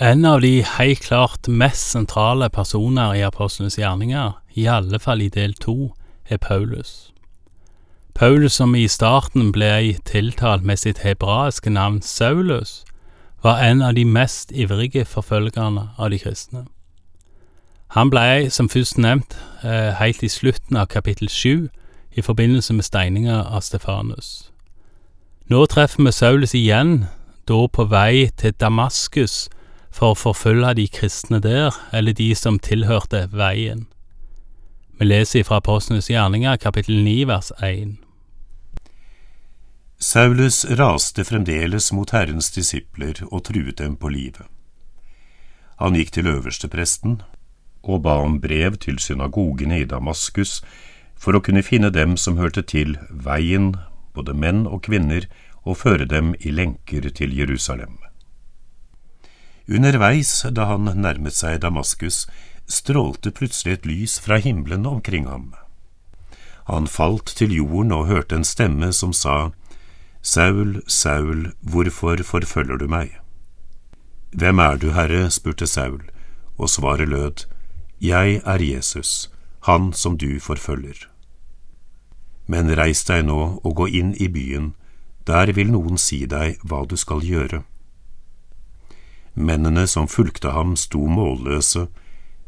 En av de helt klart mest sentrale personer i apostlenes gjerninger, i alle fall i del to, er Paulus. Paulus som i starten ble tiltalt med sitt hebraiske navn Saulus, var en av de mest ivrige forfølgerne av de kristne. Han ble, som først nevnt, eh, helt i slutten av kapittel sju, i forbindelse med steininga av Stefanus. Nå treffer vi Saulus igjen, da på vei til Damaskus for å forfølge de kristne der, eller de som tilhørte veien. Vi leser fra Apostlenes gjerninger, kapittel 9, vers 1. Saulus raste fremdeles mot Herrens disipler og truet dem på livet. Han gikk til øverstepresten og ba om brev til synagogene i Damaskus for å kunne finne dem som hørte til veien, både menn og kvinner, og føre dem i lenker til Jerusalem. Underveis, da han nærmet seg Damaskus, strålte plutselig et lys fra himmelen omkring ham. Han falt til jorden og hørte en stemme som sa, Saul, Saul, hvorfor forfølger du meg? Hvem er du, Herre? spurte Saul, og svaret lød, Jeg er Jesus, han som du forfølger. Men reis deg nå og gå inn i byen, der vil noen si deg hva du skal gjøre. Mennene som fulgte ham, sto målløse,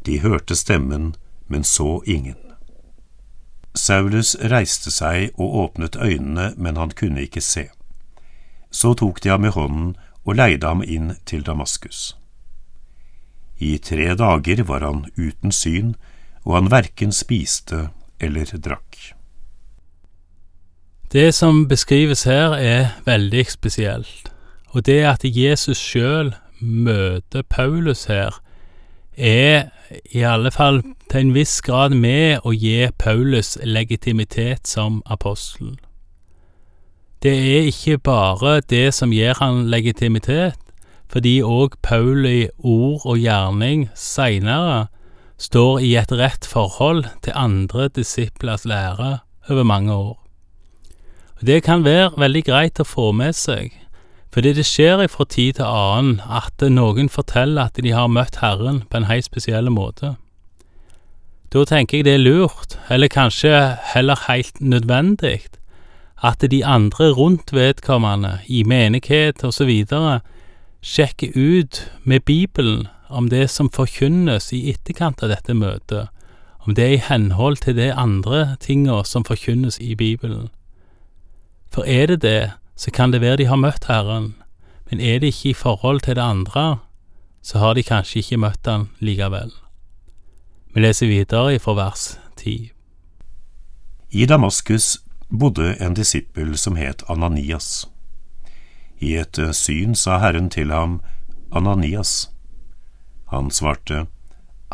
de hørte stemmen, men så ingen. Saulus reiste seg og åpnet øynene, men han kunne ikke se. Så tok de ham i hånden og leide ham inn til Damaskus. I tre dager var han uten syn, og han verken spiste eller drakk. Det som beskrives her, er veldig spesielt, og det at Jesus sjøl møter Paulus her, er i alle fall til en viss grad med å gi Paulus legitimitet som apostel. Det er ikke bare det som gir han legitimitet, fordi òg i ord og gjerning seinere står i et rett forhold til andre disiplers lære over mange år. Det kan være veldig greit å få med seg, fordi det skjer fra tid til annen at noen forteller at de har møtt Herren på en helt spesiell måte. Da tenker jeg det er lurt, eller kanskje heller helt nødvendig, at de andre rundt vedkommende, i menighet osv., sjekker ut med Bibelen om det som forkynnes i etterkant av dette møtet, om det er i henhold til de andre tinga som forkynnes i Bibelen. For er det det, så kan det være de har møtt Herren, men er det ikke i forhold til det andre, så har de kanskje ikke møtt Han likevel. Vi leser videre fra vers 10. I Damaskus bodde en disippel som het Ananias. I et syn sa Herren til ham, Ananias. Han svarte,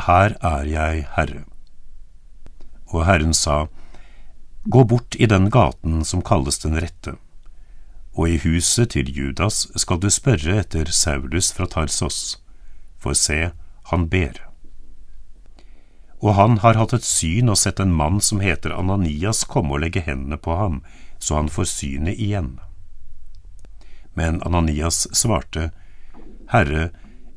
Her er jeg, Herre. Og Herren sa, Gå bort i den gaten som kalles Den rette og i huset til Judas skal du spørre etter Saulus fra Tarsos, for se, han ber. Og han har hatt et syn og sett en mann som heter Ananias komme og legge hendene på ham, så han får synet igjen. Men Ananias svarte, Herre,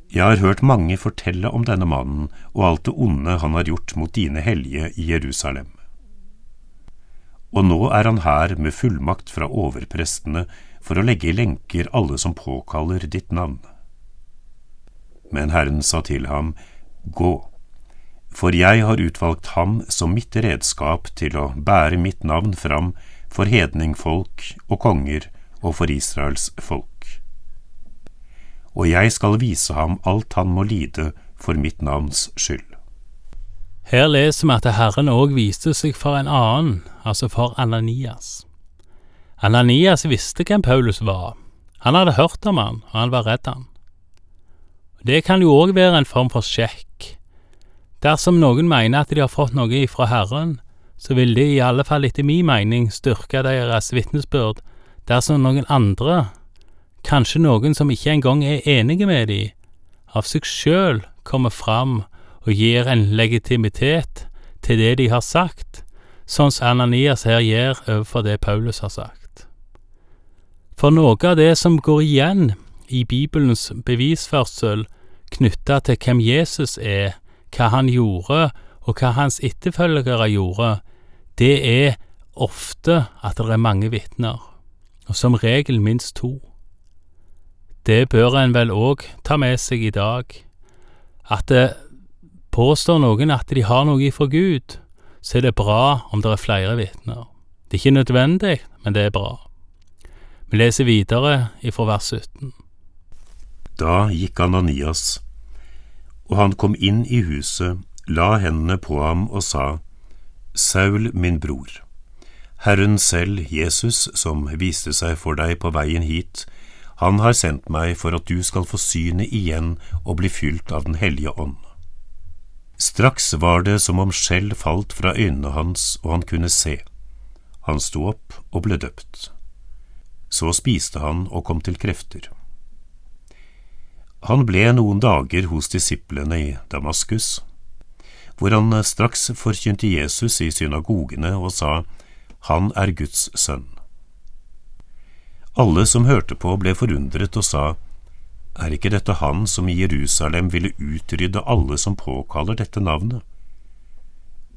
jeg har hørt mange fortelle om denne mannen og alt det onde han har gjort mot dine hellige i Jerusalem. Og nå er han her med fullmakt fra overprestene for å legge i lenker alle som påkaller ditt navn. Men Herren sa til ham, Gå, for jeg har utvalgt ham som mitt redskap til å bære mitt navn fram for hedningfolk og konger og for Israels folk. Og jeg skal vise ham alt han må lide for mitt navns skyld. Her leser vi at Herren òg viste seg for en annen, altså for Ananias. Ananias visste hvem Paulus var. Han hadde hørt om han, og han var redd han. Det kan jo òg være en form for sjekk. Dersom noen mener at de har fått noe ifra Herren, så vil det i alle fall etter min mening styrke deres vitnesbyrd dersom noen andre, kanskje noen som ikke engang er enige med de, av seg sjøl kommer fram og gir en legitimitet til det de har sagt, sånn som Ananias her gjør overfor det Paulus har sagt. For noe av det som går igjen i Bibelens bevisførsel knytta til hvem Jesus er, hva han gjorde, og hva hans etterfølgere gjorde, det er ofte at det er mange vitner, og som regel minst to. Det bør en vel òg ta med seg i dag, at det påstår noen at de har noe ifra Gud, så er det bra om det er flere vitner. Det er ikke nødvendig, men det er bra. Vi leser videre ifra vers 17. Da gikk Ananias, og han kom inn i huset, la hendene på ham og sa, Saul, min bror, Herren selv, Jesus, som viste seg for deg på veien hit, han har sendt meg for at du skal få synet igjen og bli fylt av Den hellige ånd. Straks var det som om skjell falt fra øynene hans, og han kunne se. Han sto opp og ble døpt. Så spiste han og kom til krefter. Han ble noen dager hos disiplene i Damaskus, hvor han straks forkynte Jesus i synagogene og sa, Han er Guds sønn. Alle som hørte på, ble forundret og sa, Er ikke dette han som i Jerusalem ville utrydde alle som påkaller dette navnet?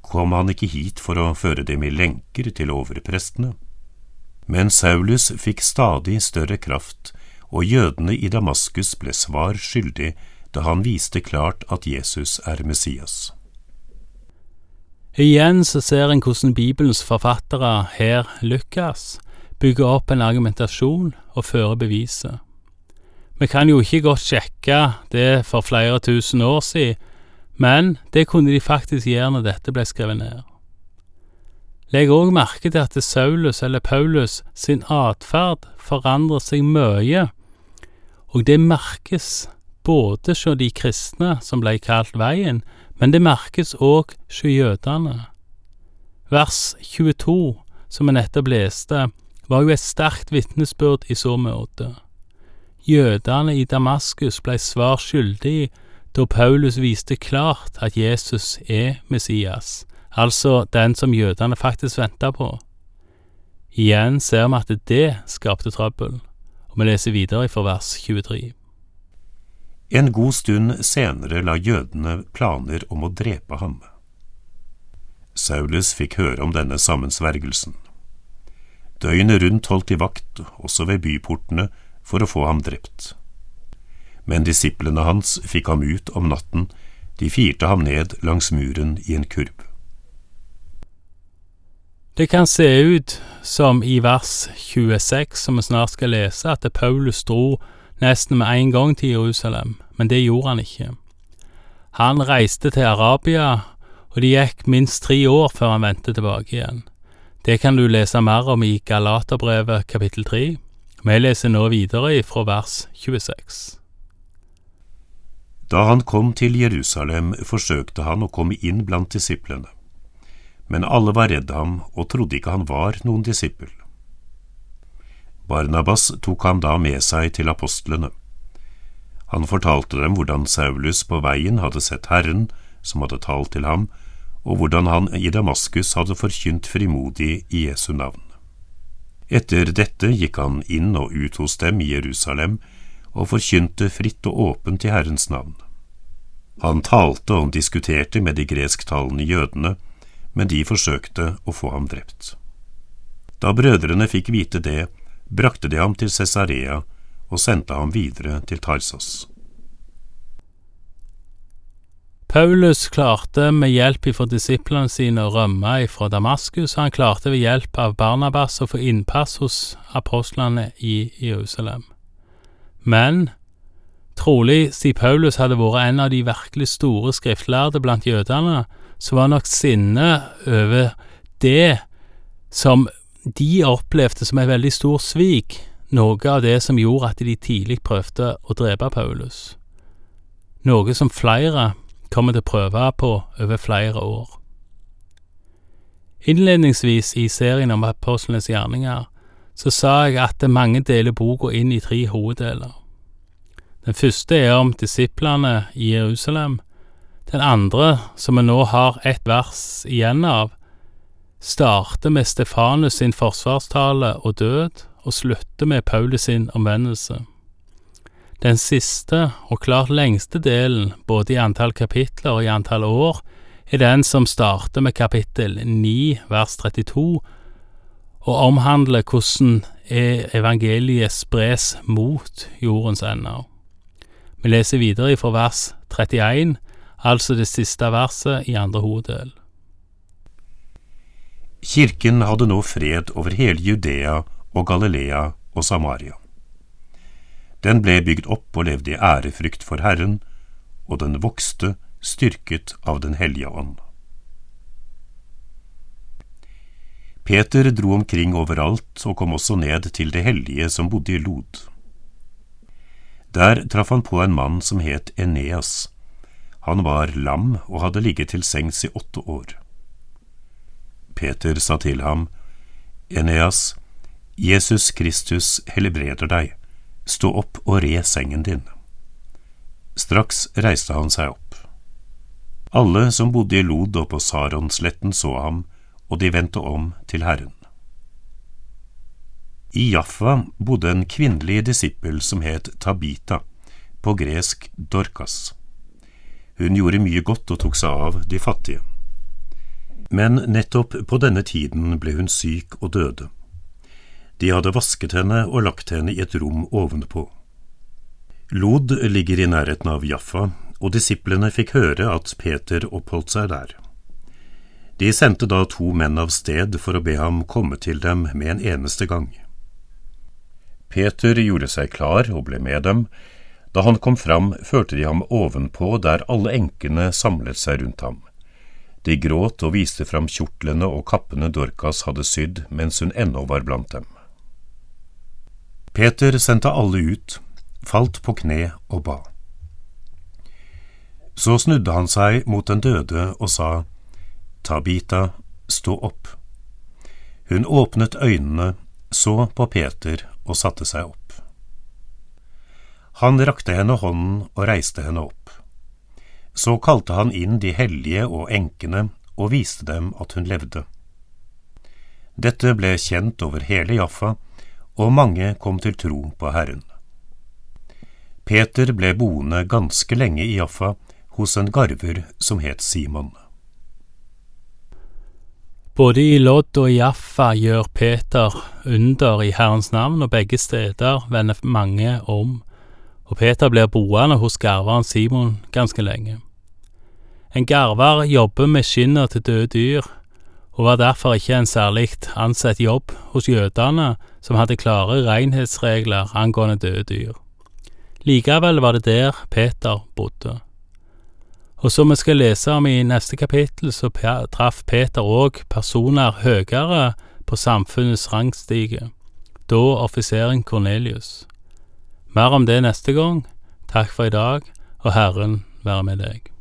Kom han ikke hit for å føre dem i lenker til overprestene? Men Saulus fikk stadig større kraft, og jødene i Damaskus ble svar skyldig da han viste klart at Jesus er Messias. Igjen så ser en hvordan Bibelens forfattere her lykkes, bygger opp en argumentasjon og fører beviset. Vi kan jo ikke godt sjekke det for flere tusen år siden, men det kunne de faktisk gjøre når dette ble skrevet ned. Legg òg merke til at Saulus eller Paulus sin atferd forandrer seg mye, og det merkes både hos de kristne som ble kalt Veien, men det merkes òg hos jødene. Vers 22, som vi nettopp leste, var jo et sterkt vitnesbyrd i så måte. Jødene i Damaskus ble svar skyldig da Paulus viste klart at Jesus er Messias, altså den som jødene faktisk venta på. Igjen ser vi at det skapte trøbbel, og vi leser videre fra vers 23. En god stund senere la jødene planer om å drepe ham. Saulus fikk høre om denne sammensvergelsen. Døgnet rundt holdt de vakt, også ved byportene, for å få ham drept. Men disiplene hans fikk ham ut om natten, de firte ham ned langs muren i en kurv. Det kan se ut som i vers 26, som vi snart skal lese, at Paulus dro nesten med en gang til Jerusalem, men det gjorde han ikke. Han reiste til Arabia, og det gikk minst tre år før han vendte tilbake igjen. Det kan du lese mer om i Galaterbrevet kapittel 3. Vi leser nå videre fra vers 26. Da han kom til Jerusalem, forsøkte han å komme inn blant disiplene. Men alle var redd ham og trodde ikke han var noen disippel. Barnabas tok ham da med seg til apostlene. Han fortalte dem hvordan Saulus på veien hadde sett Herren, som hadde talt til ham, og hvordan han i Damaskus hadde forkynt frimodig i Jesu navn. Etter dette gikk han inn og ut hos dem i Jerusalem og forkynte fritt og åpent i Herrens navn. Han talte og diskuterte med de gresktalende jødene, men de forsøkte å få ham drept. Da brødrene fikk vite det, brakte de ham til Cesarea og sendte ham videre til Tarsos. Paulus klarte med hjelp fra disiplene sine å rømme fra Damaskus, og han klarte ved hjelp av Barnabas å få innpass hos apostlene i Jerusalem. Men trolig, siden Paulus hadde vært en av de virkelig store skriftlærde blant jødene, så var nok sinnet over det som de opplevde som et veldig stor svik, noe av det som gjorde at de tidlig prøvde å drepe Paulus. Noe som flere kommer til å prøve på over flere år. Innledningsvis i serien om apostlenes gjerninger så sa jeg at mange deler boka inn i tre hoveddeler. Den første er om disiplene i Jerusalem. Den andre, som vi nå har ett vers igjen av, starter med Stefanus sin forsvarstale og død, og slutter med Paulus sin omvendelse. Den siste og klart lengste delen, både i antall kapitler og i antall år, er den som starter med kapittel 9 vers 32, og omhandler hvordan evangeliet spres mot jordens ender. Vi leser videre fra vers 31, altså det siste verset i andre hoveddel. Kirken hadde nå fred over hele Judea og Galilea og Samaria. Den ble bygd opp og levde i ærefrykt for Herren, og den vokste, styrket av Den hellige ånd. Peter dro omkring overalt og kom også ned til det hellige som bodde i Lod. Der traff han på en mann som het Eneas. Han var lam og hadde ligget til sengs i åtte år. Peter sa til ham, Eneas, Jesus Kristus helbreder deg, stå opp og re sengen din. Straks reiste han seg opp. Alle som bodde i Lod og på Saronsletten så ham, og de vendte om til Herren. I Jaffa bodde en kvinnelig disippel som het Tabita, på gresk Dorkas. Hun gjorde mye godt og tok seg av de fattige. Men nettopp på denne tiden ble hun syk og døde. De hadde vasket henne og lagt henne i et rom ovenpå. Lod ligger i nærheten av Jaffa, og disiplene fikk høre at Peter oppholdt seg der. De sendte da to menn av sted for å be ham komme til dem med en eneste gang. Peter gjorde seg klar og ble med dem. Da han kom fram, førte de ham ovenpå der alle enkene samlet seg rundt ham. De gråt og viste fram kjortlene og kappene Dorcas hadde sydd mens hun ennå var blant dem. Peter sendte alle ut, falt på kne og ba. Så snudde han seg mot den døde og sa, Tabita, stå opp. Hun åpnet øynene, så på Peter og satte seg opp. Han rakte henne hånden og reiste henne opp. Så kalte han inn de hellige og enkene og viste dem at hun levde. Dette ble kjent over hele Jaffa, og mange kom til tro på Herren. Peter ble boende ganske lenge i Jaffa hos en garver som het Simon. Både i Lodd og Jaffa gjør Peter under i Herrens navn, og begge steder vender mange om, og Peter blir boende hos garveren Simon ganske lenge. En garver jobber med skinner til døde dyr, og var derfor ikke en særlig ansett jobb hos jødene, som hadde klare renhetsregler angående døde dyr. Likevel var det der Peter bodde. Og som vi skal lese om i neste kapittel, så traff Peter òg personer høyere på samfunnets rangstige, da offiseren Kornelius. Mer om det neste gang. Takk for i dag, og Herren være med deg.